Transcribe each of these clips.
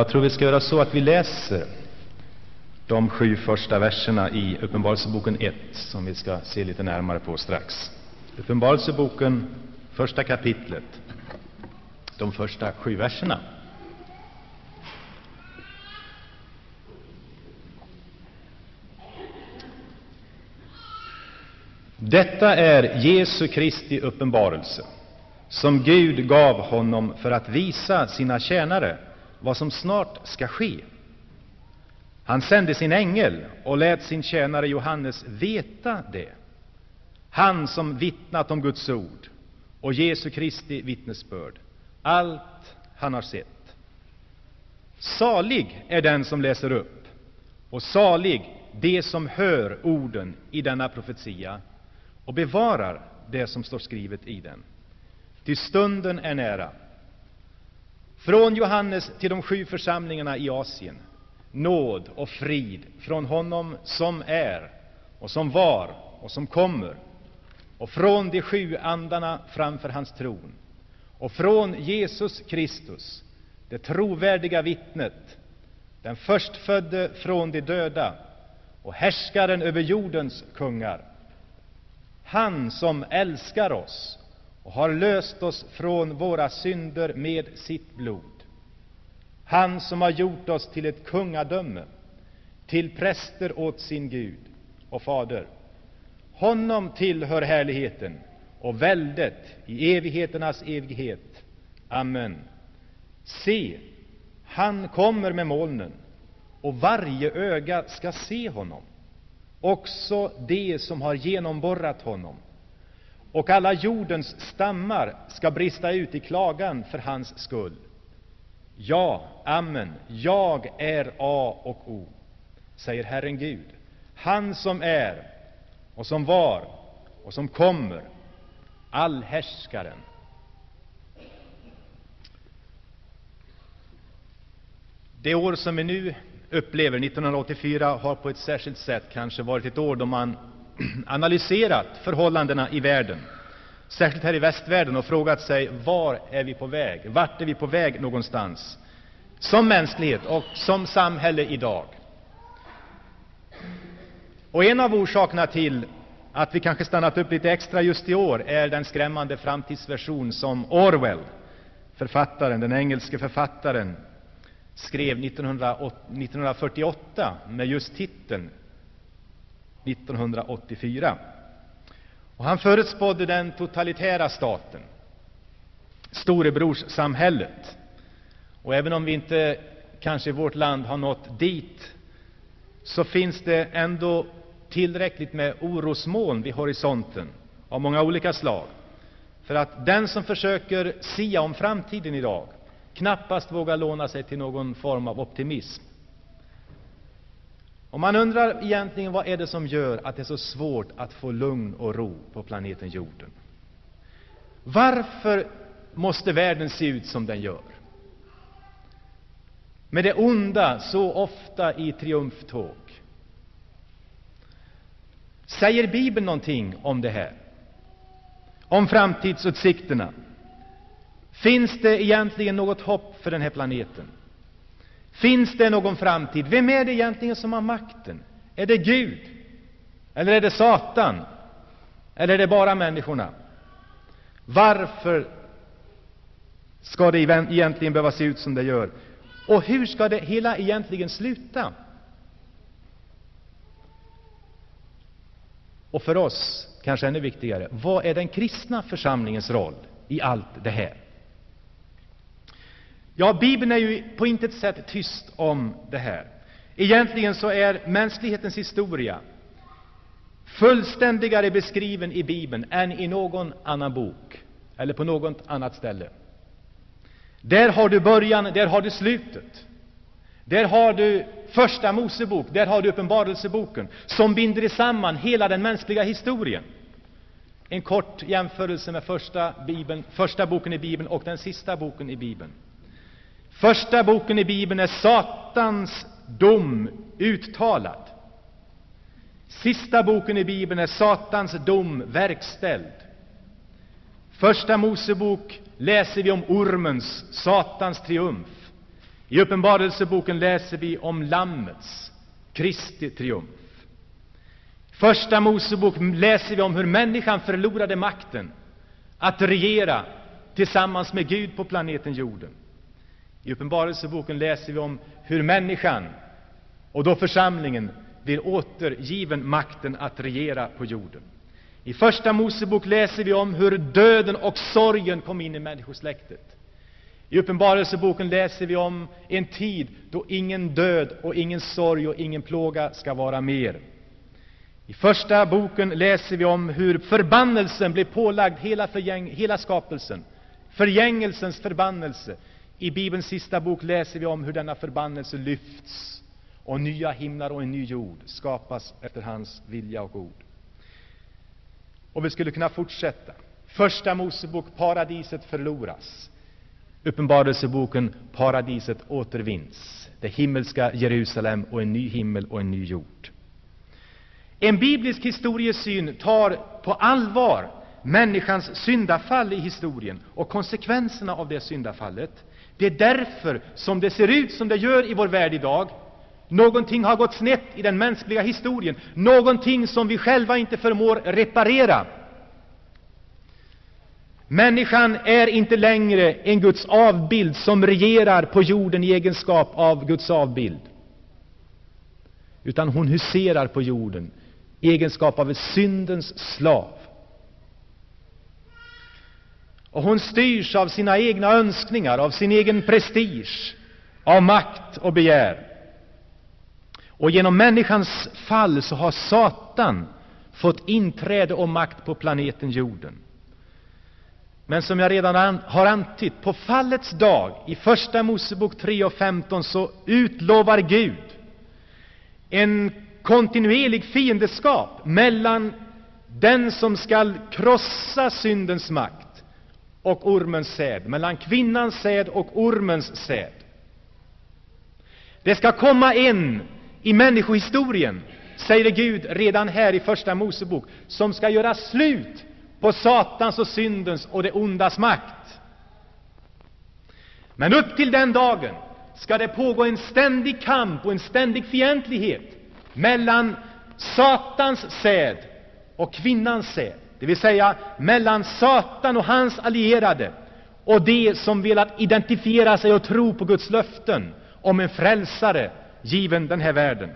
Jag tror vi ska göra så att vi läser de sju första verserna i Uppenbarelseboken 1, som vi ska se lite närmare på strax. Uppenbarelseboken, första kapitlet, de första sju verserna. Detta är Jesu Kristi uppenbarelse, som Gud gav honom för att visa sina tjänare vad som snart ska ske. Han sände sin ängel och lät sin tjänare Johannes veta det, han som vittnat om Guds ord och Jesu Kristi vittnesbörd, allt han har sett. Salig är den som läser upp, och salig de som hör orden i denna profetia och bevarar det som står skrivet i den. Ty stunden är nära. Från Johannes till de sju församlingarna i Asien, nåd och frid från honom som är och som var och som kommer, och från de sju andarna framför hans tron, och från Jesus Kristus, det trovärdiga vittnet, den förstfödde från de döda och härskaren över jordens kungar. Han som älskar oss och har löst oss från våra synder med sitt blod. Han som har gjort oss till ett kungadöme, till präster åt sin Gud och Fader. Honom tillhör härligheten och väldet i evigheternas evighet. Amen. Se, han kommer med molnen, och varje öga ska se honom, också de som har genomborrat honom och alla jordens stammar ska brista ut i klagan för hans skull. Ja, amen, jag är A och O, säger Herren Gud, han som är och som var och som kommer, allhärskaren. Det år som vi nu upplever, 1984, har på ett särskilt sätt kanske varit ett år då man analyserat förhållandena i världen, särskilt här i västvärlden, och frågat sig var är vi på väg? Vart är vi på väg någonstans? Som mänsklighet och som samhälle idag. Och en av orsakerna till att vi kanske stannat upp lite extra just i år är den skrämmande framtidsversion som Orwell, författaren, den engelske författaren, skrev 1948 med just titeln 1984. Och han förutspådde den totalitära staten, storebrorssamhället. Och även om vi inte kanske i vårt land har nått dit, så finns det ändå tillräckligt med orosmoln vid horisonten av många olika slag för att den som försöker sia om framtiden idag knappast vågar låna sig till någon form av optimism. Och man undrar egentligen vad är det som gör att det är så svårt att få lugn och ro på planeten jorden. Varför måste världen se ut som den gör? Med det onda så ofta i triumftåg. Säger Bibeln någonting om det här? Om framtidsutsikterna? Finns det egentligen något hopp för den här planeten? Finns det någon framtid? Vem är det egentligen som har makten? Är det Gud? Eller är det Satan? Eller är det bara människorna? Varför ska det egentligen behöva se ut som det gör? Och hur ska det hela egentligen sluta? Och för oss, kanske ännu viktigare, vad är den kristna församlingens roll i allt det här? Ja, Bibeln är ju på intet sätt tyst om det här. Egentligen så är mänsklighetens historia fullständigare beskriven i Bibeln än i någon annan bok eller på något annat ställe. Där har du början, där har du slutet. Där har du Första Mosebok, där har du Uppenbarelseboken, som binder samman hela den mänskliga historien. En kort jämförelse med första, Bibeln, första boken i Bibeln och den sista boken i Bibeln. Första boken i Bibeln är Satans dom uttalad. Sista boken i Bibeln är Satans dom verkställd. Första Mosebok läser vi om ormens, Satans triumf. I Uppenbarelseboken läser vi om Lammets, Kristi triumf. I Första Mosebok läser vi om hur människan förlorade makten att regera tillsammans med Gud på planeten jorden. I Uppenbarelseboken läser vi om hur människan, och då församlingen, blir återgiven makten att regera på jorden. I Första Mosebok läser vi om hur döden och sorgen kom in i människosläktet. I Uppenbarelseboken läser vi om en tid då ingen död och ingen sorg och ingen plåga ska vara mer. I Första boken läser vi om hur förbannelsen blev pålagd hela, förgäng, hela skapelsen, förgängelsens förbannelse. I Bibelns sista bok läser vi om hur denna förbannelse lyfts och nya himlar och en ny jord skapas efter hans vilja och ord. Och vi skulle kunna fortsätta. Första Mosebok, paradiset förloras. Uppenbarelseboken, paradiset återvinns. Det himmelska Jerusalem och en ny himmel och en ny jord. En biblisk historiesyn tar på allvar människans syndafall i historien och konsekvenserna av det syndafallet. Det är därför som det ser ut som det gör i vår värld idag. Någonting har gått snett i den mänskliga historien, någonting som vi själva inte förmår reparera. Människan är inte längre en Guds avbild som regerar på jorden i egenskap av Guds avbild, utan hon huserar på jorden i egenskap av ett syndens slav. Och hon styrs av sina egna önskningar, av sin egen prestige, av makt och begär. Och genom människans fall så har Satan fått inträde och makt på planeten jorden. Men som jag redan har antytt, på fallets dag, i Första Mosebok 3 och 15, så utlovar Gud en kontinuerlig fiendeskap mellan den som skall krossa syndens makt och ormens säd, mellan kvinnans säd och ormens säd. Det skall komma en i människohistorien, säger Gud redan här i Första Mosebok, som skall göra slut på Satans och syndens och det ondas makt. Men upp till den dagen skall det pågå en ständig kamp och en ständig fientlighet mellan Satans säd och kvinnans säd, det vill säga mellan Satan och hans allierade och de som velat identifiera sig och tro på Guds löften om en frälsare given den här världen.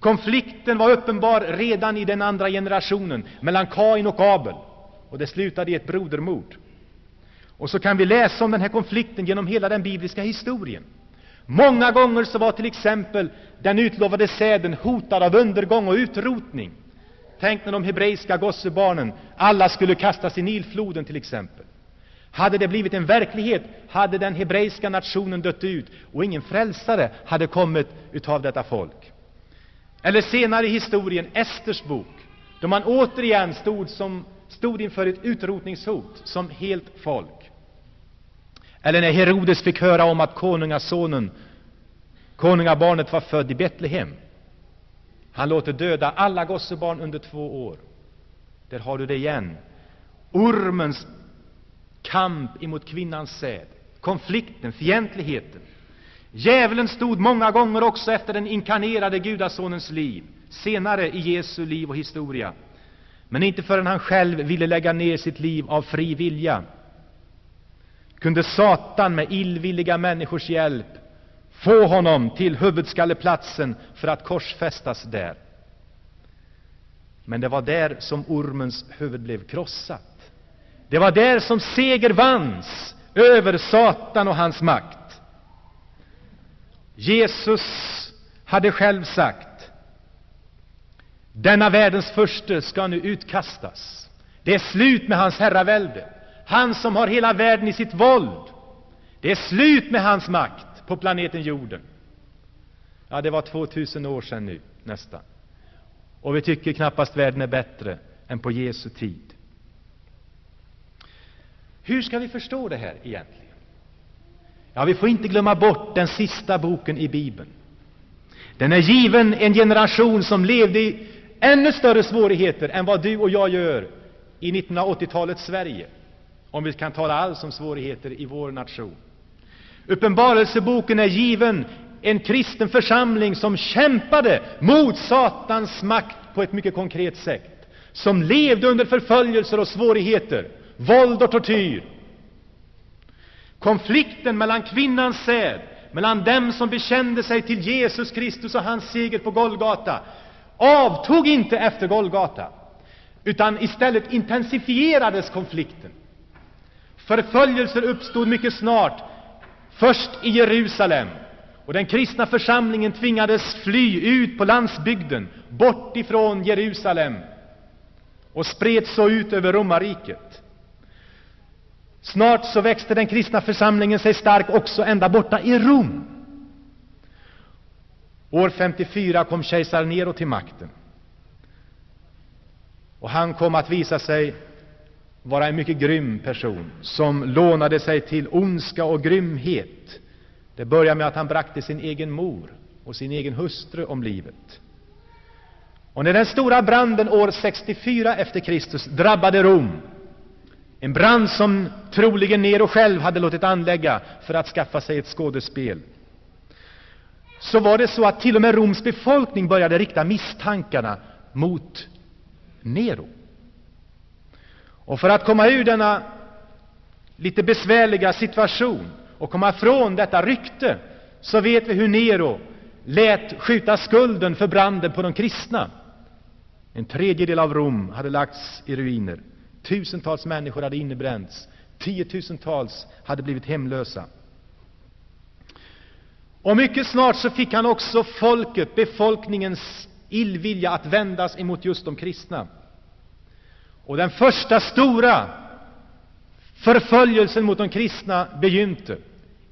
Konflikten var uppenbar redan i den andra generationen mellan Kain och Abel, och det slutade i ett brodermord. Och så kan vi läsa om den här konflikten genom hela den bibliska historien. Många gånger så var till exempel den utlovade säden hotad av undergång och utrotning. Tänk när de hebreiska gossebarnen alla skulle kastas i Nilfloden till exempel. Hade det blivit en verklighet hade den hebreiska nationen dött ut och ingen frälsare hade kommit utav detta folk. Eller senare i historien, Esters bok, då man återigen stod, som, stod inför ett utrotningshot som helt folk. Eller när Herodes fick höra om att konungasonen, konungabarnet var född i Betlehem. Han låter döda alla gossebarn under två år. Där har du det igen. Ormens kamp emot kvinnans säd, konflikten, fientligheten. Djävulen stod många gånger också efter den inkarnerade Gudasonens liv, senare i Jesu liv och historia. Men inte förrän han själv ville lägga ner sitt liv av fri vilja kunde Satan med illvilliga människors hjälp få honom till huvudskalleplatsen för att korsfästas där. Men det var där som ormens huvud blev krossat. Det var där som seger vanns över Satan och hans makt. Jesus hade själv sagt denna världens förste ska nu utkastas. Det är slut med hans herravälde. Han som har hela världen i sitt våld. Det är slut med hans makt på planeten jorden. Ja, det var 2000 år sedan nu, nästan. Och vi tycker knappast världen är bättre än på Jesu tid. Hur ska vi förstå det här egentligen? Ja, vi får inte glömma bort den sista boken i Bibeln. Den är given en generation som levde i ännu större svårigheter än vad du och jag gör i 1980-talets Sverige, om vi kan tala alls om svårigheter i vår nation. Uppenbarelseboken är given en kristen församling som kämpade mot Satans makt på ett mycket konkret sätt, som levde under förföljelser och svårigheter, våld och tortyr. Konflikten mellan kvinnans säd, mellan dem som bekände sig till Jesus Kristus och hans seger på Golgata, avtog inte efter Golgata, utan istället intensifierades konflikten. Förföljelser uppstod mycket snart, först i Jerusalem, och den kristna församlingen tvingades fly ut på landsbygden, bort ifrån Jerusalem, och spreds så ut över romarriket. Snart så växte den kristna församlingen sig stark också ända borta i Rom. År 54 kom kejsar Nero till makten. Och han kom att visa sig vara en mycket grym person som lånade sig till ondska och grymhet. Det började med att han bragte sin egen mor och sin egen hustru om livet. Och när den stora branden år 64 efter Kristus drabbade Rom, en brand som troligen Nero själv hade låtit anlägga för att skaffa sig ett skådespel, så var det så att till och med Roms befolkning började rikta misstankarna mot Nero. Och för att komma ur denna lite besvärliga situation och komma ifrån detta rykte, så vet vi hur Nero lät skjuta skulden för branden på de kristna. En tredjedel av Rom hade lagts i ruiner. Tusentals människor hade innebränts. Tiotusentals hade blivit hemlösa. Och mycket snart så fick han också folket, befolkningens illvilja att vändas emot just de kristna. Och den första stora förföljelsen mot de kristna begynte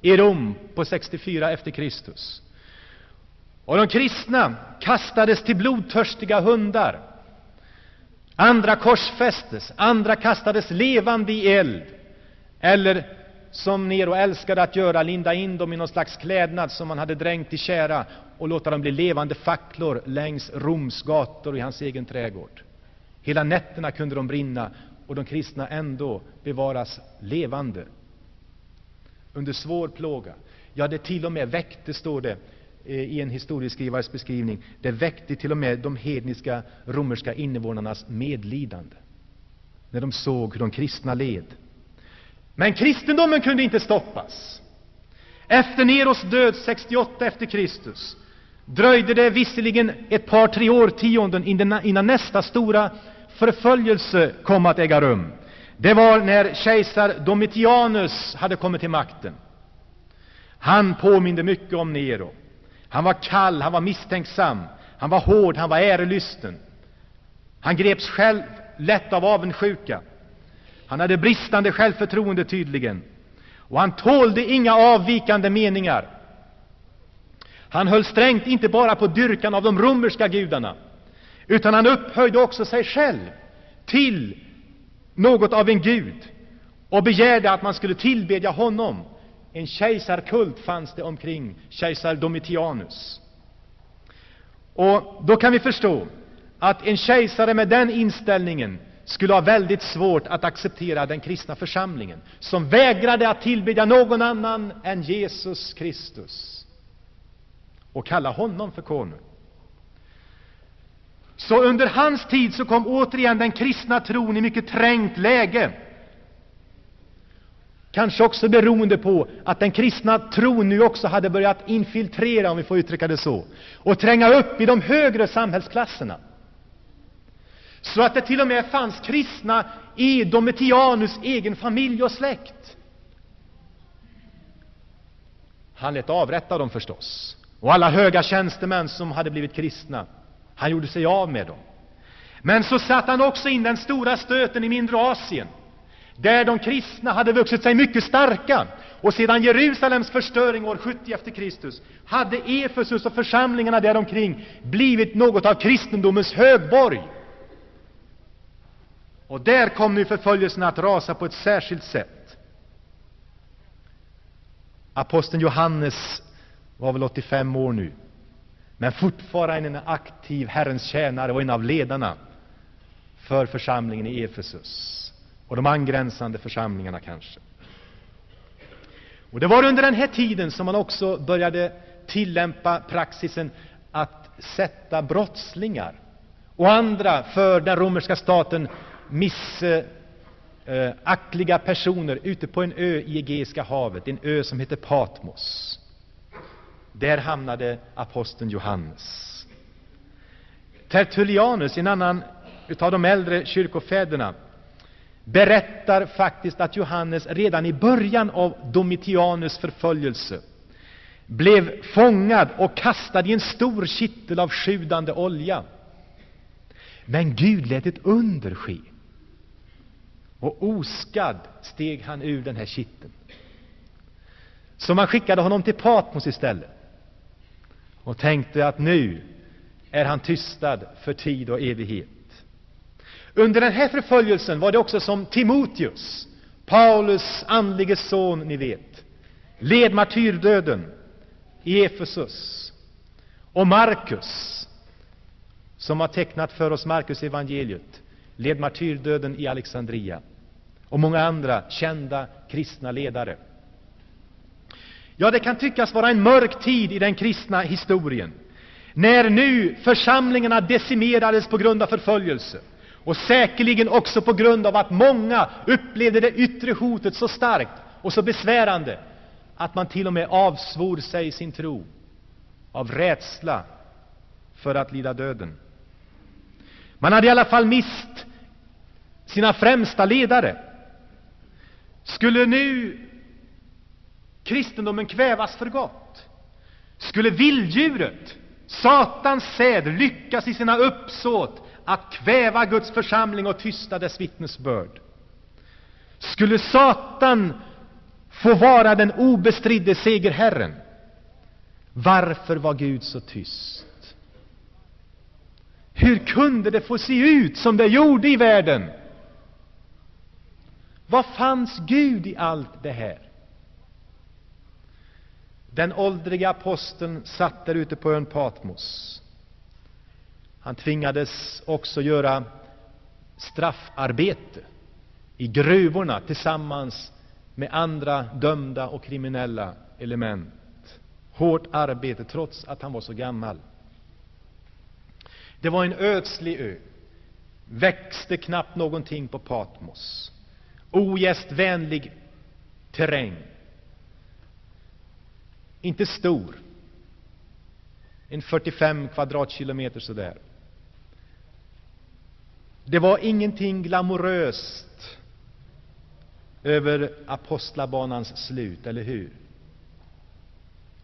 i Rom på 64 efter Kristus. Och de kristna kastades till blodtörstiga hundar. Andra korsfästes, andra kastades levande i eld. Eller som Nero älskade att göra, linda in dem i någon slags klädnad som man hade dränkt i kära och låta dem bli levande facklor längs Roms gator och i hans egen trädgård. Hela nätterna kunde de brinna och de kristna ändå bevaras levande under svår plåga. Ja, det till och med väckte, står det eh, i en historieskrivares beskrivning, det väckte till och med de hedniska romerska invånarnas medlidande när de såg hur de kristna led. Men kristendomen kunde inte stoppas. Efter Neros död 68 efter Kristus dröjde det visserligen ett par, tre årtionden innan nästa stora förföljelse kom att äga rum. Det var när kejsar Domitianus hade kommit till makten. Han påminde mycket om Nero. Han var kall, han var misstänksam, han var hård, han var ärelysten. Han greps själv lätt av avundsjuka. Han hade bristande självförtroende tydligen, och han tålde inga avvikande meningar. Han höll strängt inte bara på dyrkan av de romerska gudarna, utan han upphöjde också sig själv till något av en gud och begärde att man skulle tillbedja honom. En kejsarkult fanns det omkring kejsar Domitianus. Och då kan vi förstå att en kejsare med den inställningen skulle ha väldigt svårt att acceptera den kristna församlingen, som vägrade att tillbedja någon annan än Jesus Kristus och kalla honom för konung. Så under hans tid så kom återigen den kristna tron i mycket trängt läge. Kanske också beroende på att den kristna tron nu också hade börjat infiltrera, om vi får uttrycka det så, och tränga upp i de högre samhällsklasserna. Så att det till och med fanns kristna i Domitianus egen familj och släkt. Han lät avrätta dem förstås, och alla höga tjänstemän som hade blivit kristna. Han gjorde sig av med dem. Men så satte han också in den stora stöten i mindre Asien, där de kristna hade vuxit sig mycket starka. Och sedan Jerusalems förstöring år 70 efter Kristus hade Efesus och församlingarna däromkring blivit något av kristendomens högborg. Och där kom nu förföljelserna att rasa på ett särskilt sätt. Aposteln Johannes var väl 85 år nu men fortfarande en aktiv Herrens tjänare och en av ledarna för församlingen i Efesus och de angränsande församlingarna kanske. Och det var under den här tiden som man också började tillämpa praxisen att sätta brottslingar och andra för den romerska staten missaktliga personer ute på en ö i Egeiska havet, en ö som heter Patmos. Där hamnade aposteln Johannes. Tertullianus, en annan av de äldre kyrkofäderna, berättar faktiskt att Johannes redan i början av Domitianus förföljelse blev fångad och kastad i en stor kittel av sjudande olja. Men Gud lät ett under ske. Och oskadd steg han ur den här kitteln. Så man skickade honom till Patmos istället och tänkte att nu är han tystad för tid och evighet. Under den här förföljelsen var det också som Timoteus, Paulus andlige son, ni vet, led martyrdöden i Efesus. Och Markus, som har tecknat för oss Markus evangeliet, led martyrdöden i Alexandria. Och många andra kända kristna ledare. Ja, det kan tyckas vara en mörk tid i den kristna historien, när nu församlingarna decimerades på grund av förföljelse och säkerligen också på grund av att många upplevde det yttre hotet så starkt och så besvärande att man till och med avsvor sig sin tro av rädsla för att lida döden. Man hade i alla fall mist sina främsta ledare. Skulle nu kristendomen kvävas för gott? Skulle vilddjuret, Satans säd, lyckas i sina uppsåt att kväva Guds församling och tysta dess vittnesbörd? Skulle Satan få vara den obestridde segerherren? Varför var Gud så tyst? Hur kunde det få se ut som det gjorde i världen? Vad fanns Gud i allt det här? Den åldriga aposteln satt där ute på ön Patmos. Han tvingades också göra straffarbete i gruvorna tillsammans med andra dömda och kriminella element. Hårt arbete, trots att han var så gammal. Det var en ödslig ö. Växte knappt någonting på Patmos. Ogästvänlig terräng. Inte stor. En 45 kvadratkilometer sådär. Det var ingenting glamoröst över apostlabanans slut, eller hur?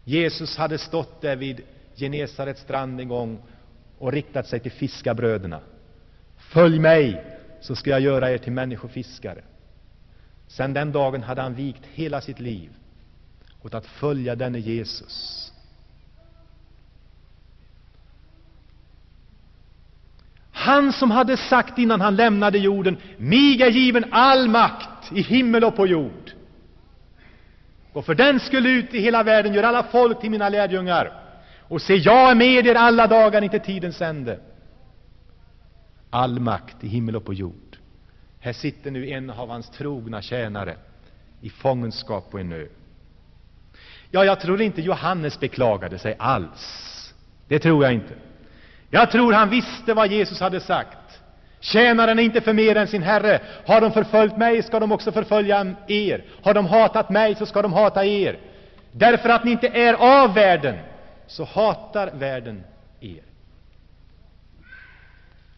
Jesus hade stått där vid Genesarets strand en gång och riktat sig till fiskarbröderna. Följ mig, så ska jag göra er till människofiskare. Sedan den dagen hade han vikt hela sitt liv åt att följa denne Jesus. Han som hade sagt innan han lämnade jorden, mig är given all makt i himmel och på jord. Och för den skulle ut i hela världen, gör alla folk till mina lärjungar. Och se, jag är med er alla dagar inte tidens ände. All makt i himmel och på jord. Här sitter nu en av hans trogna tjänare i fångenskap på en ö. Ja, jag tror inte Johannes beklagade sig alls. Det tror jag inte. Jag tror han visste vad Jesus hade sagt. Tjänaren är inte för mer än sin herre. Har de förföljt mig ska de också förfölja er. Har de hatat mig så ska de hata er. Därför att ni inte är av världen, så hatar världen er.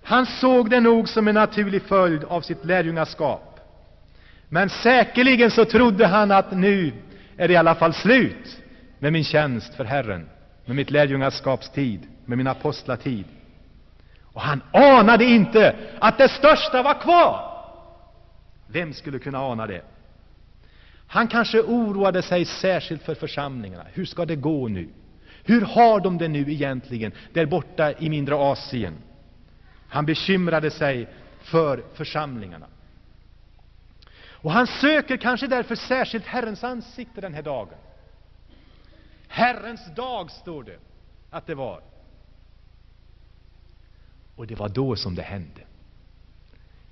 Han såg det nog som en naturlig följd av sitt lärjungaskap. Men säkerligen så trodde han att nu är det i alla fall slut med min tjänst för Herren, med mitt lärjungaskapstid med min apostlatid. Och han anade inte att det största var kvar. Vem skulle kunna ana det? Han kanske oroade sig särskilt för församlingarna. Hur ska det gå nu? Hur har de det nu egentligen där borta i mindre Asien? Han bekymrade sig för församlingarna. Och han söker kanske därför särskilt Herrens ansikte den här dagen. Herrens dag, står det att det var. Och det var då som det hände.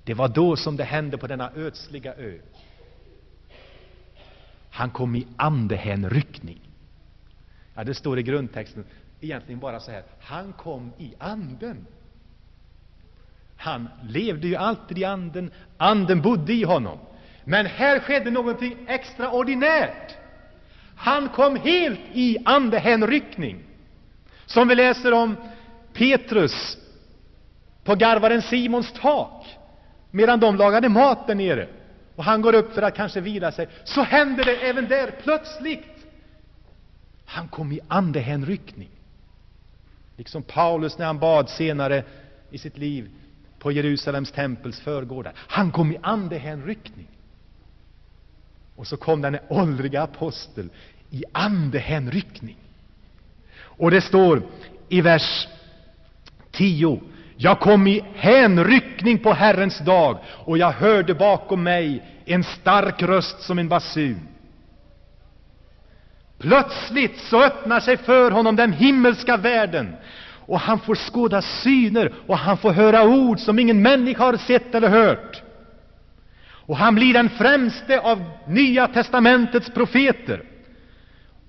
Det var då som det hände på denna ödsliga ö. Han kom i andehänryckning. Ja, det står i grundtexten egentligen bara så här. Han kom i anden. Han levde ju alltid i anden. Anden bodde i honom. Men här skedde någonting extraordinärt. Han kom helt i andehänryckning. Som vi läser om Petrus på garvaren Simons tak, medan de lagade mat där nere. Och han går upp för att kanske vila sig. Så händer det även där plötsligt. Han kom i andehänryckning. Liksom Paulus när han bad senare i sitt liv på Jerusalems tempels förgårdar. Han kom i andehänryckning. Och så kom den åldriga apostel i andehänryckning. Och det står i vers 10. Jag kom i hänryckning på Herrens dag, och jag hörde bakom mig en stark röst som en basun. Plötsligt så öppnar sig för honom den himmelska världen, och han får skåda syner, och han får höra ord som ingen människa har sett eller hört. Och han blir den främste av Nya testamentets profeter.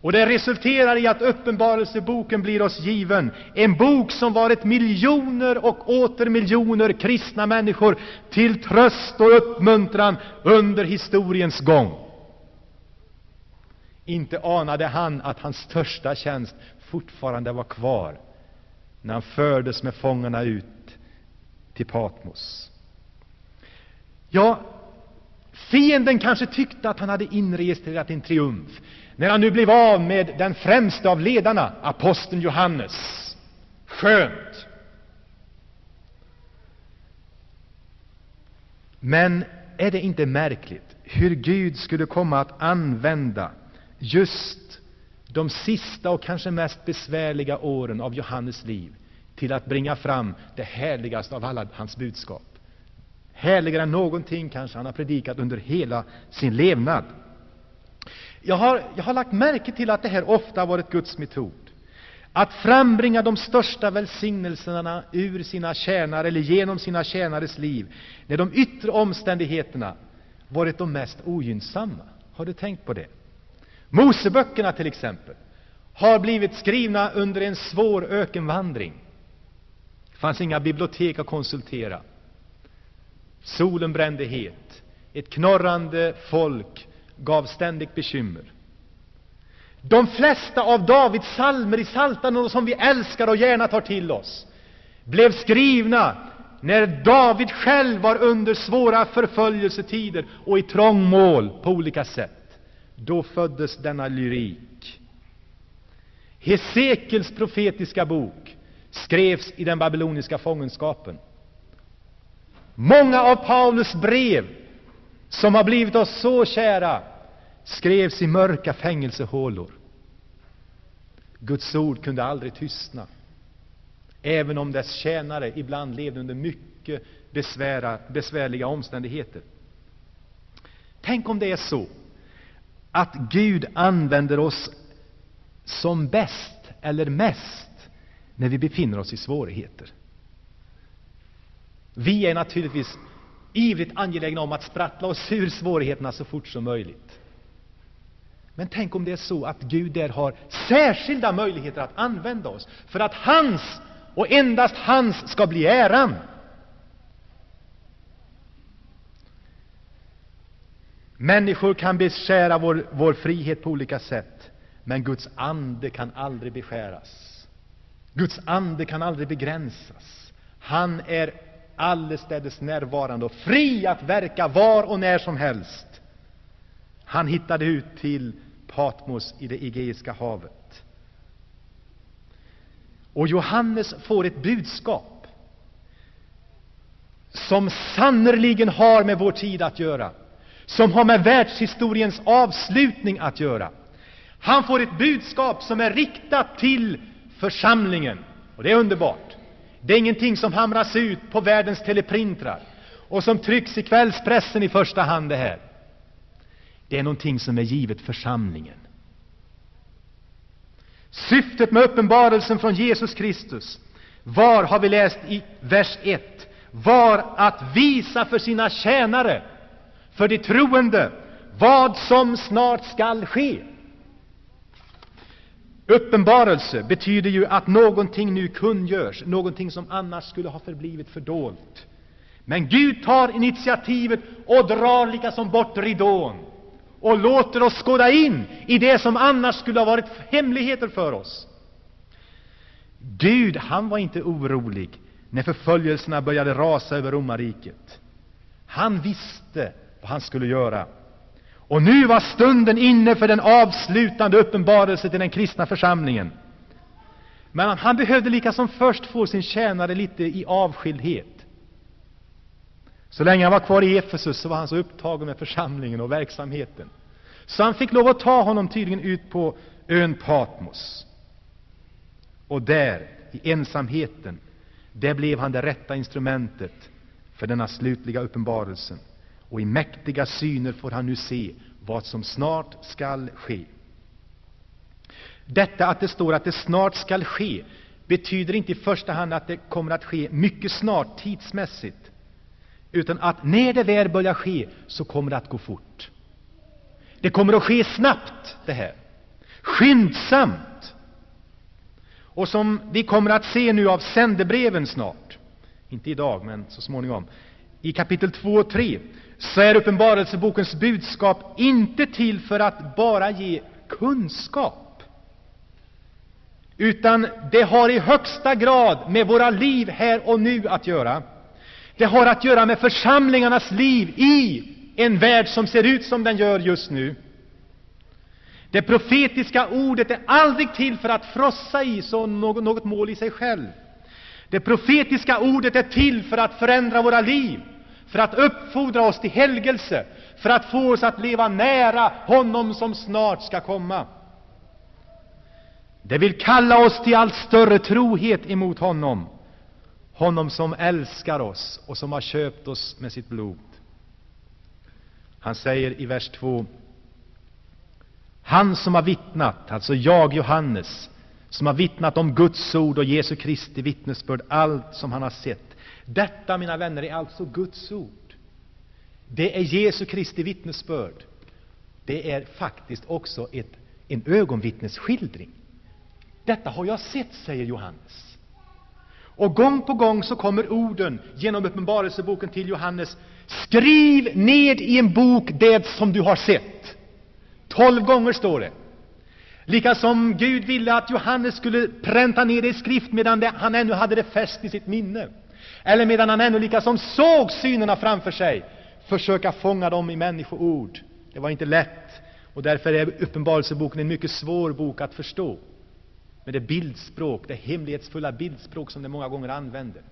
Och det resulterar i att Uppenbarelseboken blir oss given, en bok som varit miljoner och åter miljoner kristna människor till tröst och uppmuntran under historiens gång. Inte anade han att hans största tjänst fortfarande var kvar när han fördes med fångarna ut till Patmos. Ja, fienden kanske tyckte att han hade inregistrerat en triumf när han nu blev av med den främste av ledarna, aposteln Johannes. Skönt! Men är det inte märkligt hur Gud skulle komma att använda just de sista och kanske mest besvärliga åren av Johannes liv till att bringa fram det härligaste av alla hans budskap. Härligare än någonting kanske han har predikat under hela sin levnad. Jag har, jag har lagt märke till att det här ofta har varit Guds metod. Att frambringa de största välsignelserna ur sina tjänare eller genom sina tjänares liv, när de yttre omständigheterna varit de mest ogynnsamma. Har du tänkt på det? Moseböckerna till exempel har blivit skrivna under en svår ökenvandring. Det fanns inga bibliotek att konsultera. Solen brände het. Ett knorrande folk gav ständigt bekymmer. De flesta av Davids salmer i Psaltaren, som vi älskar och gärna tar till oss, blev skrivna när David själv var under svåra förföljelsetider och i trångmål på olika sätt. Då föddes denna lyrik. Hesekels profetiska bok skrevs i den babyloniska fångenskapen. Många av Paulus brev som har blivit oss så kära, skrevs i mörka fängelsehålor. Guds ord kunde aldrig tystna, även om dess tjänare ibland levde under mycket besvära, besvärliga omständigheter. Tänk om det är så att Gud använder oss som bäst eller mest när vi befinner oss i svårigheter. Vi är naturligtvis ivrigt angelägna om att sprattla oss ur svårigheterna så fort som möjligt. Men tänk om det är så att Gud där har särskilda möjligheter att använda oss för att hans och endast hans ska bli äran. Människor kan beskära vår, vår frihet på olika sätt, men Guds ande kan aldrig beskäras. Guds ande kan aldrig begränsas. Han är allestädes närvarande och fri att verka var och när som helst. Han hittade ut till Patmos i det Egeiska havet. Och Johannes får ett budskap som sannerligen har med vår tid att göra, som har med världshistoriens avslutning att göra. Han får ett budskap som är riktat till församlingen, och det är underbart. Det är ingenting som hamras ut på världens teleprintrar och som trycks i kvällspressen i första hand. Det här Det är någonting som är givet församlingen. Syftet med uppenbarelsen från Jesus Kristus var, har vi läst i vers 1, var att visa för sina tjänare, för de troende, vad som snart skall ske. Uppenbarelse betyder ju att någonting nu kungörs, någonting som annars skulle ha förblivit fördolt. Men Gud tar initiativet och drar liksom bort ridån och låter oss skåda in i det som annars skulle ha varit hemligheter för oss. Gud, han var inte orolig när förföljelserna började rasa över romarriket. Han visste vad han skulle göra. Och nu var stunden inne för den avslutande uppenbarelsen till den kristna församlingen. Men han behövde lika som först få sin tjänare lite i avskildhet. Så länge han var kvar i Efesus så var han så upptagen med församlingen och verksamheten. Så han fick lov att ta honom tydligen ut på ön Patmos. Och där, i ensamheten, där blev han det rätta instrumentet för denna slutliga uppenbarelsen. Och i mäktiga syner får han nu se vad som snart skall ske. Detta att det står att det snart skall ske betyder inte i första hand att det kommer att ske mycket snart tidsmässigt, utan att när det väl börjar ske så kommer det att gå fort. Det kommer att ske snabbt, det här. Skyndsamt. Och som vi kommer att se nu av sändebreven snart, inte idag, men så småningom, i kapitel 2 och 3, så är Uppenbarelsebokens budskap inte till för att bara ge kunskap, utan det har i högsta grad med våra liv här och nu att göra. Det har att göra med församlingarnas liv i en värld som ser ut som den gör just nu. Det profetiska ordet är aldrig till för att frossa i som något, något mål i sig själv. Det profetiska ordet är till för att förändra våra liv, för att uppfordra oss till helgelse, för att få oss att leva nära honom som snart skall komma. Det vill kalla oss till allt större trohet emot honom, honom som älskar oss och som har köpt oss med sitt blod. Han säger i vers 2 Han som har vittnat, alltså jag, Johannes, som har vittnat om Guds ord och Jesu Kristi vittnesbörd, allt som han har sett. Detta, mina vänner, är alltså Guds ord. Det är Jesu Kristi vittnesbörd. Det är faktiskt också ett, en ögonvittnesskildring. Detta har jag sett, säger Johannes. Och gång på gång så kommer orden genom Uppenbarelseboken till Johannes Skriv ned i en bok det som du har sett. Tolv gånger står det. Lika som Gud ville att Johannes skulle pränta ner det i skrift medan det, han ännu hade det fäst i sitt minne. Eller medan han ännu likasom såg synerna framför sig, försöka fånga dem i människoord. Det var inte lätt, och därför är Uppenbarelseboken en mycket svår bok att förstå. Med det bildspråk, det hemlighetsfulla bildspråk som det många gånger använder.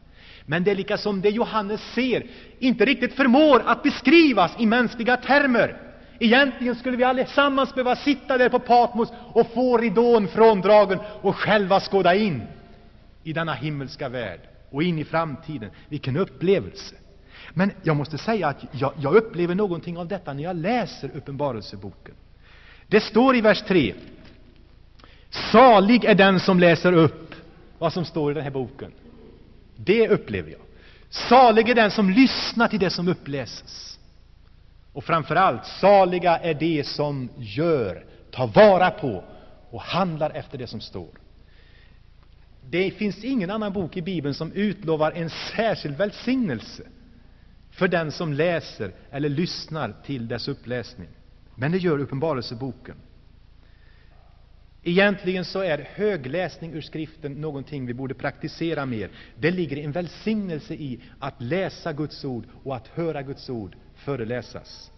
Men det är likasom det Johannes ser inte riktigt förmår att beskrivas i mänskliga termer. Egentligen skulle vi allesammans behöva sitta där på Patmos och få ridån fråndragen och själva skåda in i denna himmelska värld och in i framtiden. Vilken upplevelse! Men jag måste säga att jag, jag upplever någonting av detta när jag läser Uppenbarelseboken. Det står i vers 3. Salig är den som läser upp vad som står i den här boken. Det upplever jag. Salig är den som lyssnar till det som uppläses. Och framför allt, saliga är de som gör, tar vara på och handlar efter det som står. Det finns ingen annan bok i Bibeln som utlovar en särskild välsignelse för den som läser eller lyssnar till dess uppläsning. Men det gör Uppenbarelseboken. Egentligen så är högläsning ur skriften någonting vi borde praktisera mer. Det ligger en välsignelse i att läsa Guds ord och att höra Guds ord föreläsas.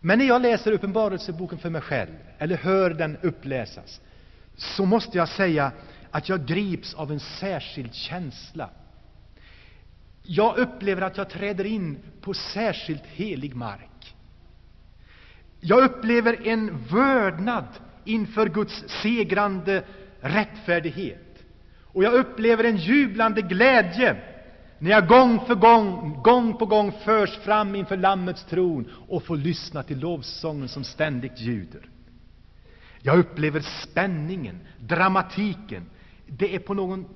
Men när jag läser Uppenbarelseboken för mig själv, eller hör den uppläsas, så måste jag säga att jag grips av en särskild känsla. Jag upplever att jag träder in på särskilt helig mark. Jag upplever en vördnad inför Guds segrande rättfärdighet. Och jag upplever en jublande glädje när jag gång för gång, gång på gång förs fram inför Lammets tron och får lyssna till lovsången som ständigt ljuder. Jag upplever spänningen, dramatiken. Det är på, någon,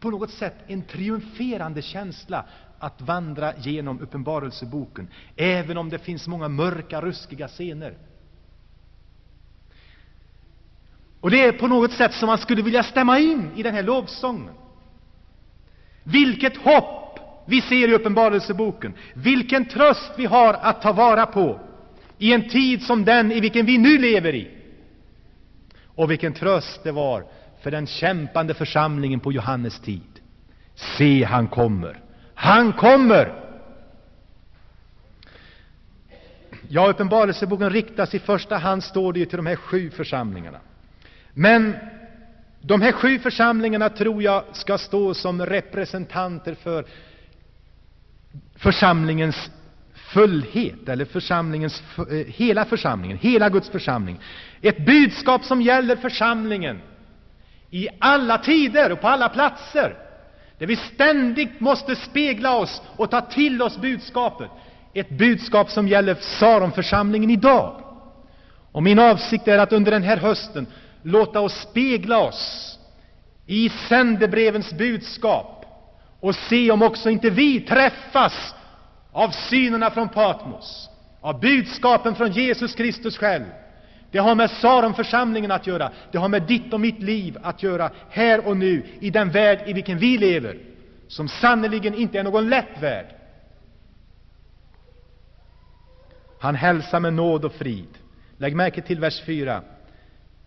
på något sätt en triumferande känsla att vandra genom Uppenbarelseboken, även om det finns många mörka, ruskiga scener. Och det är på något sätt som man skulle vilja stämma in i den här lovsången. Vilket hopp vi ser i Uppenbarelseboken! Vilken tröst vi har att ta vara på i en tid som den i vilken vi nu lever i! Och vilken tröst det var för den kämpande församlingen på Johannes tid. Se, han kommer! Han kommer! Ja, Uppenbarelseboken riktas i första hand, står det ju, till de här sju församlingarna. Men de här sju församlingarna tror jag ska stå som representanter för församlingens fullhet, eller församlingens, eh, hela församlingen, hela Guds församling. Ett budskap som gäller församlingen i alla tider och på alla platser, där vi ständigt måste spegla oss och ta till oss budskapet. Ett budskap som gäller Saronförsamlingen idag. Och min avsikt är att under den här hösten låta oss spegla oss i sändebrevens budskap och se om också inte vi träffas av synerna från Patmos, av budskapen från Jesus Kristus själv. Det har med Saronförsamlingen att göra, det har med ditt och mitt liv att göra, här och nu, i den värld i vilken vi lever, som sannerligen inte är någon lätt värld. Han hälsar med nåd och frid. Lägg märke till vers 4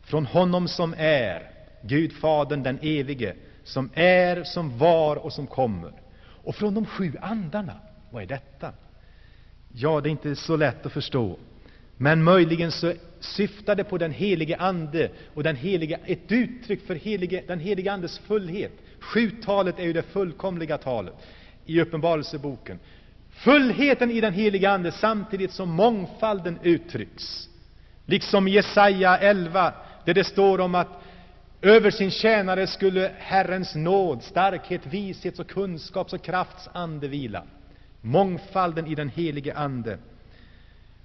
från honom som är, Gud Fadern den evige, som är, som var och som kommer. Och från de sju andarna, vad är detta? Ja, det är inte så lätt att förstå. Men möjligen så syftade på den helige Ande och den helige, ett uttryck för helige, den helige Andes fullhet. Sjutalet är ju det fullkomliga talet i Uppenbarelseboken. Fullheten i den helige Ande samtidigt som mångfalden uttrycks. Liksom i Jesaja 11 där det står om att över sin tjänare skulle Herrens nåd, starkhet, vishet, och kunskaps och krafts ande vila. Mångfalden i den helige Ande.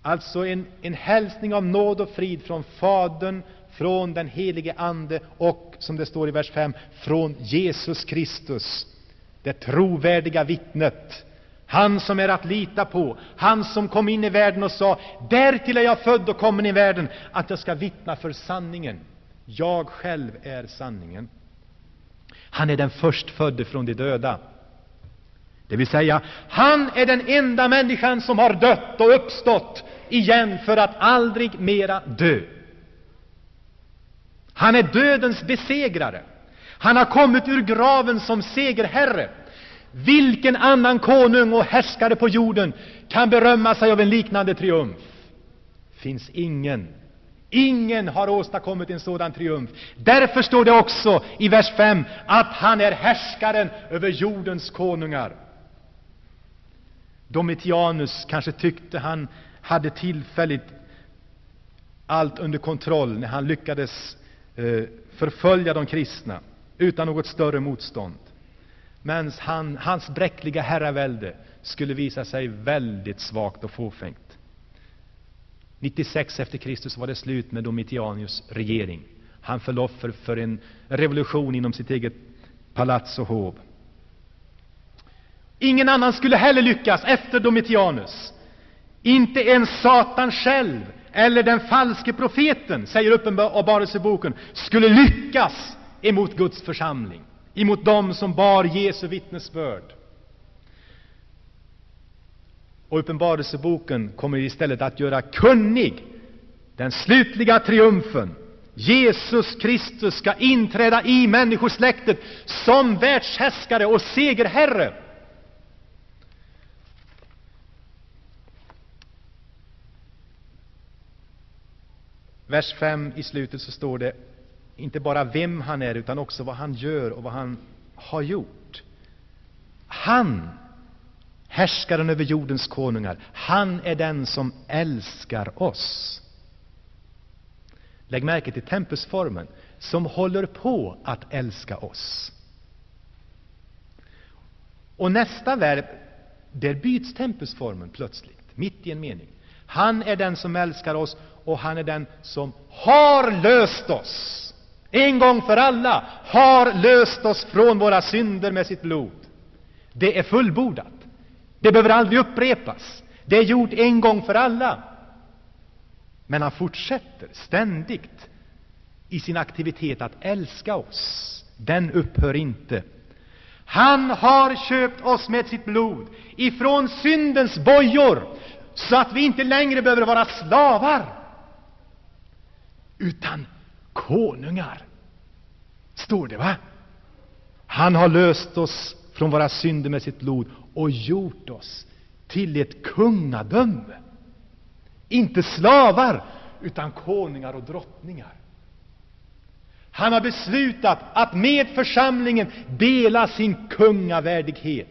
Alltså en, en hälsning av nåd och frid från Fadern, från den helige Ande och, som det står i vers 5, från Jesus Kristus, det trovärdiga vittnet. Han som är att lita på, han som kom in i världen och sa ”Därtill är jag född och kommen i världen, att jag ska vittna för sanningen. Jag själv är sanningen.” Han är den förstfödde från de döda. Det vill säga, han är den enda människan som har dött och uppstått igen för att aldrig mera dö. Han är dödens besegrare. Han har kommit ur graven som segerherre. Vilken annan konung och härskare på jorden kan berömma sig av en liknande triumf? finns ingen. Ingen har åstadkommit en sådan triumf. Därför står det också i vers 5 att han är härskaren över jordens konungar. Domitianus kanske tyckte han hade tillfälligt allt under kontroll när han lyckades eh, förfölja de kristna utan något större motstånd. Men han, hans bräckliga herravälde skulle visa sig väldigt svagt och fåfängt. 96 efter Kristus var det slut med Domitianus regering. Han föll offer för en revolution inom sitt eget palats och hov. Ingen annan skulle heller lyckas efter Domitianus. Inte ens Satan själv eller den falske profeten, säger Uppenbarelseboken, skulle lyckas emot Guds församling, emot dem som bar Jesu vittnesbörd. Och Uppenbarelseboken kommer istället att göra kunnig den slutliga triumfen. Jesus Kristus ska inträda i människosläktet som världshärskare och segerherre. Vers 5 i slutet så står det inte bara vem han är, utan också vad han gör och vad han har gjort. Han, härskaren över jordens konungar, han är den som älskar oss. Lägg märke till tempusformen, som håller på att älska oss. Och nästa verb, där byts tempusformen plötsligt, mitt i en mening. Han är den som älskar oss och han är den som har löst oss. En gång för alla har löst oss från våra synder med sitt blod. Det är fullbordat. Det behöver aldrig upprepas. Det är gjort en gång för alla. Men han fortsätter ständigt i sin aktivitet att älska oss. Den upphör inte. Han har köpt oss med sitt blod ifrån syndens bojor, så att vi inte längre behöver vara slavar, utan konungar. Står det, va? Han har löst oss från våra synder med sitt blod och gjort oss till ett kungadöme. Inte slavar, utan konungar och drottningar. Han har beslutat att med församlingen dela sin kungavärdighet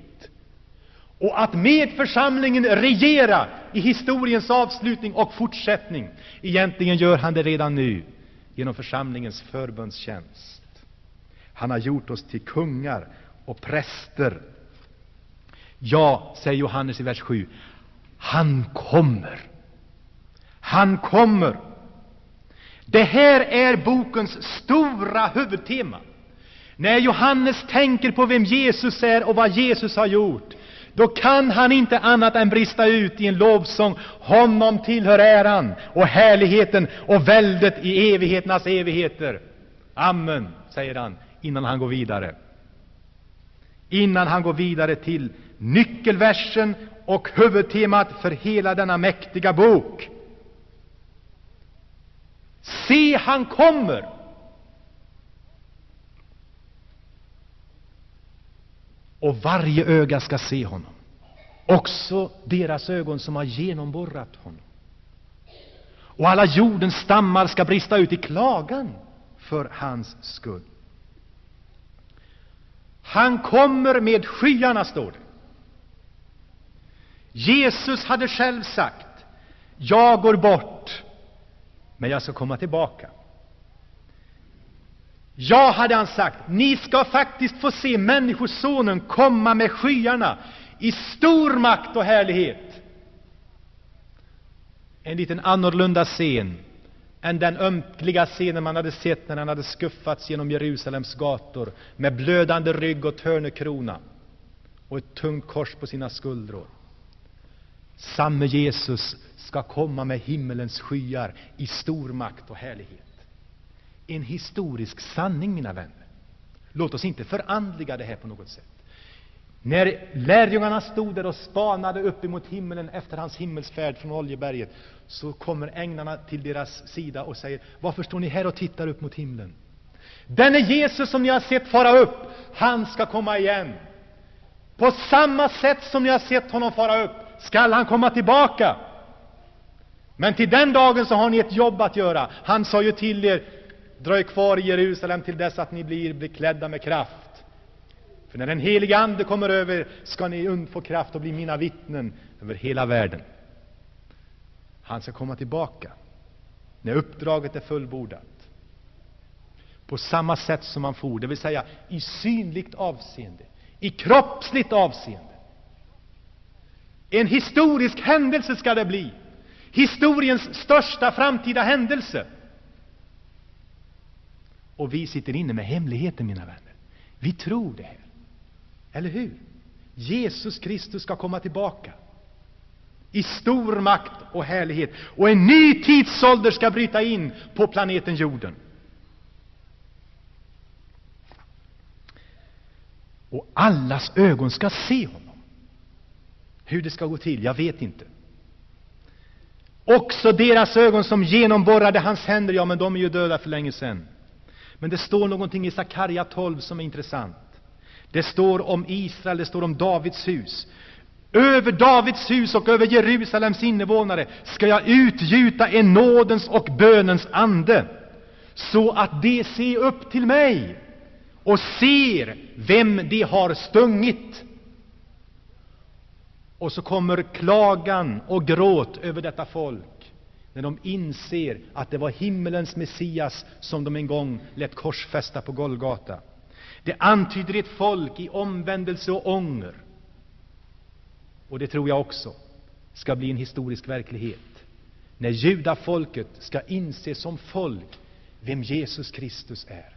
och att med församlingen regera i historiens avslutning och fortsättning. Egentligen gör han det redan nu genom församlingens förbundstjänst. Han har gjort oss till kungar och präster. Ja, säger Johannes i vers 7, han kommer. Han kommer. Det här är bokens stora huvudtema. När Johannes tänker på vem Jesus är och vad Jesus har gjort, då kan han inte annat än brista ut i en lovsång. Honom tillhör äran och härligheten och väldet i evigheternas evigheter. Amen, säger han innan han går vidare. Innan han går vidare till nyckelversen och huvudtemat för hela denna mäktiga bok. Se, han kommer! Och varje öga ska se honom, också deras ögon som har genomborrat honom. Och alla jordens stammar ska brista ut i klagan för hans skull. Han kommer med skyarna, står det. Jesus hade själv sagt, jag går bort men jag ska komma tillbaka. Ja, hade han sagt, ni ska faktiskt få se Människosonen komma med skyarna i stor makt och härlighet. En liten annorlunda scen än den ömkliga scenen man hade sett när han hade skuffats genom Jerusalems gator med blödande rygg och törnekrona och ett tungt kors på sina skuldror. Samme Jesus ska komma med himmelens skyar i stor makt och härlighet. En historisk sanning, mina vänner. Låt oss inte förandliga det här på något sätt. När lärjungarna stod där och spanade upp emot himlen efter hans himmelsfärd från Oljeberget, så kommer änglarna till deras sida och säger, varför står ni här och tittar upp mot himlen? Denne Jesus som ni har sett fara upp, han ska komma igen. På samma sätt som ni har sett honom fara upp, skall han komma tillbaka. Men till den dagen så har ni ett jobb att göra. Han sa ju till er, dröj kvar i Jerusalem till dess att ni blir beklädda med kraft. För när den helige Ande kommer över ska ni få kraft och bli mina vittnen över hela världen. Han ska komma tillbaka när uppdraget är fullbordat. På samma sätt som han for, det vill säga i synligt avseende, i kroppsligt avseende. En historisk händelse ska det bli historiens största framtida händelse. Och vi sitter inne med hemligheten, mina vänner. Vi tror det här. Eller hur? Jesus Kristus ska komma tillbaka i stor makt och härlighet, och en ny tidsålder ska bryta in på planeten jorden. Och allas ögon ska se honom. Hur det ska gå till, jag vet inte. Också deras ögon som genomborrade hans händer, ja, men de är ju döda för länge sedan. Men det står någonting i Sakarja 12 som är intressant. Det står om Israel, det står om Davids hus. Över Davids hus och över Jerusalems invånare ska jag utgjuta en nådens och bönens ande, så att de ser upp till mig och ser vem de har stungit. Och så kommer klagan och gråt över detta folk, när de inser att det var himmelens Messias som de en gång lät korsfästa på Golgata. Det antyder ett folk i omvändelse och ånger. Och det tror jag också ska bli en historisk verklighet. När judafolket ska inse som folk vem Jesus Kristus är.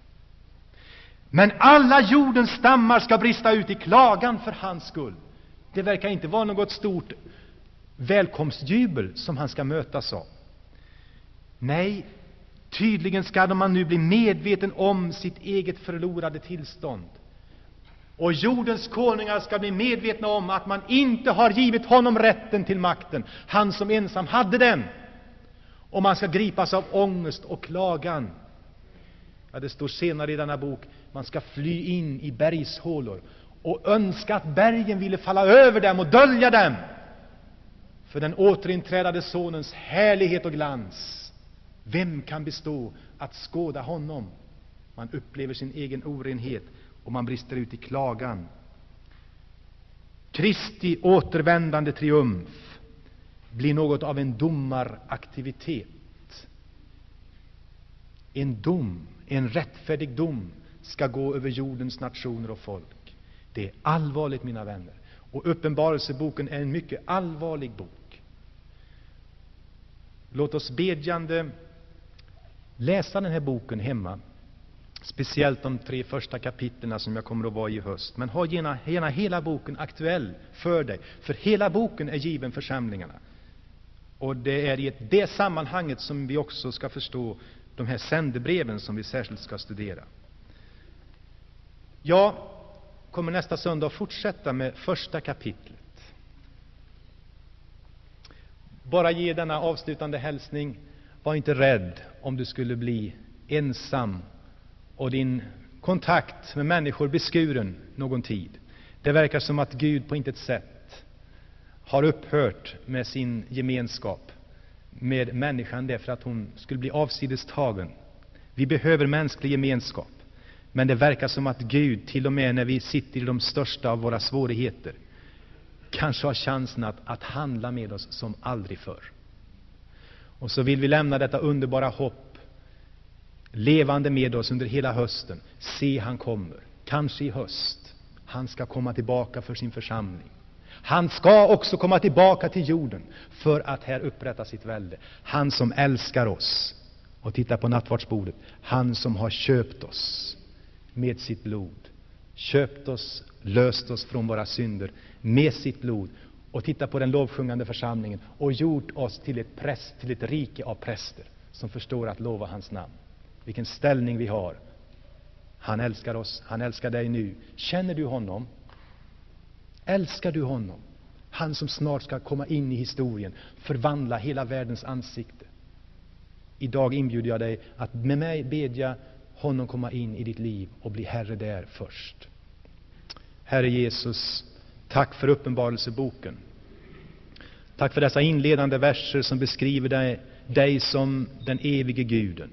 Men alla jordens stammar ska brista ut i klagan för hans skull. Det verkar inte vara något stort välkomstjubel som han ska mötas av. Nej, tydligen ska man nu bli medveten om sitt eget förlorade tillstånd. Och jordens konungar ska bli medvetna om att man inte har givit honom rätten till makten, han som ensam hade den. Och man ska gripas av ångest och klagan. Ja, det står senare i denna bok, man ska fly in i bergshålor och önska att bergen ville falla över dem och dölja dem för den återinträdade Sonens härlighet och glans. Vem kan bestå att skåda honom? Man upplever sin egen orenhet och man brister ut i klagan. Kristi återvändande triumf blir något av en domaraktivitet. En dom, en rättfärdig dom, ska gå över jordens nationer och folk. Det är allvarligt, mina vänner. Och Uppenbarelseboken är en mycket allvarlig bok. Låt oss bedjande läsa den här boken hemma. Speciellt de tre första kapitlen som jag kommer att vara i höst. Men ha gärna, gärna hela boken aktuell för dig, för hela boken är given församlingarna. Och det är i det sammanhanget som vi också ska förstå de här sändebreven som vi särskilt ska studera. Jag kommer nästa söndag att fortsätta med första kapitlet. Bara ge denna avslutande hälsning. Var inte rädd om du skulle bli ensam och din kontakt med människor beskuren någon tid. Det verkar som att Gud på intet sätt har upphört med sin gemenskap med människan därför att hon skulle bli avsidestagen. Vi behöver mänsklig gemenskap. Men det verkar som att Gud, till och med när vi sitter i de största av våra svårigheter, kanske har chansen att, att handla med oss som aldrig förr. Och så vill vi lämna detta underbara hopp levande med oss under hela hösten. Se, han kommer. Kanske i höst. Han ska komma tillbaka för sin församling. Han ska också komma tillbaka till jorden för att här upprätta sitt välde. Han som älskar oss. Och titta på nattvardsbordet. Han som har köpt oss med sitt blod. Köpt oss, löst oss från våra synder med sitt blod och titta på den lovsjungande församlingen och gjort oss till ett, präst, till ett rike av präster som förstår att lova hans namn. Vilken ställning vi har. Han älskar oss, han älskar dig nu. Känner du honom? Älskar du honom? Han som snart ska komma in i historien, förvandla hela världens ansikte. Idag inbjuder jag dig att med mig bedja honom komma in i ditt liv och bli Herre där först. Herre Jesus, Tack för Uppenbarelseboken. Tack för dessa inledande verser som beskriver dig, dig som den evige Guden.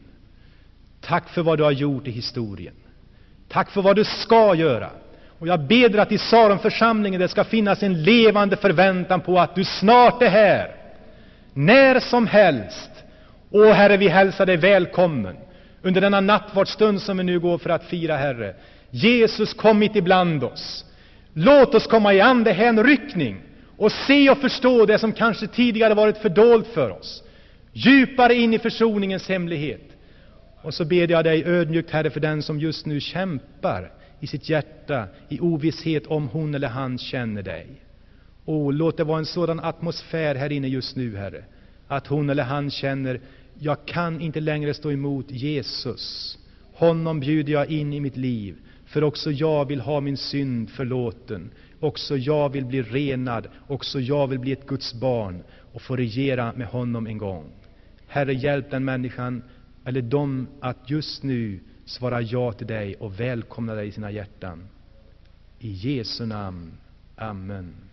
Tack för vad du har gjort i historien. Tack för vad du ska göra. Och jag ber att i Saronförsamlingen det ska finnas en levande förväntan på att du snart är här. När som helst. Åh Herre, vi hälsar dig välkommen under denna nattvardsstund som vi nu går för att fira, Herre. Jesus kom mitt ibland oss. Låt oss komma i andehänryckning och se och förstå det som kanske tidigare varit fördolt för oss, djupare in i försoningens hemlighet. Och så ber jag dig ödmjukt, Herre, för den som just nu kämpar i sitt hjärta i ovisshet om hon eller han känner dig. Och låt det vara en sådan atmosfär här inne just nu, Herre, att hon eller han känner jag kan inte längre stå emot Jesus. Honom bjuder jag in i mitt liv. För också jag vill ha min synd förlåten. Också jag vill bli renad. Också jag vill bli ett Guds barn och få regera med honom en gång. Herre, hjälp den människan, eller dem, att just nu svara ja till dig och välkomna dig i sina hjärtan. I Jesu namn. Amen.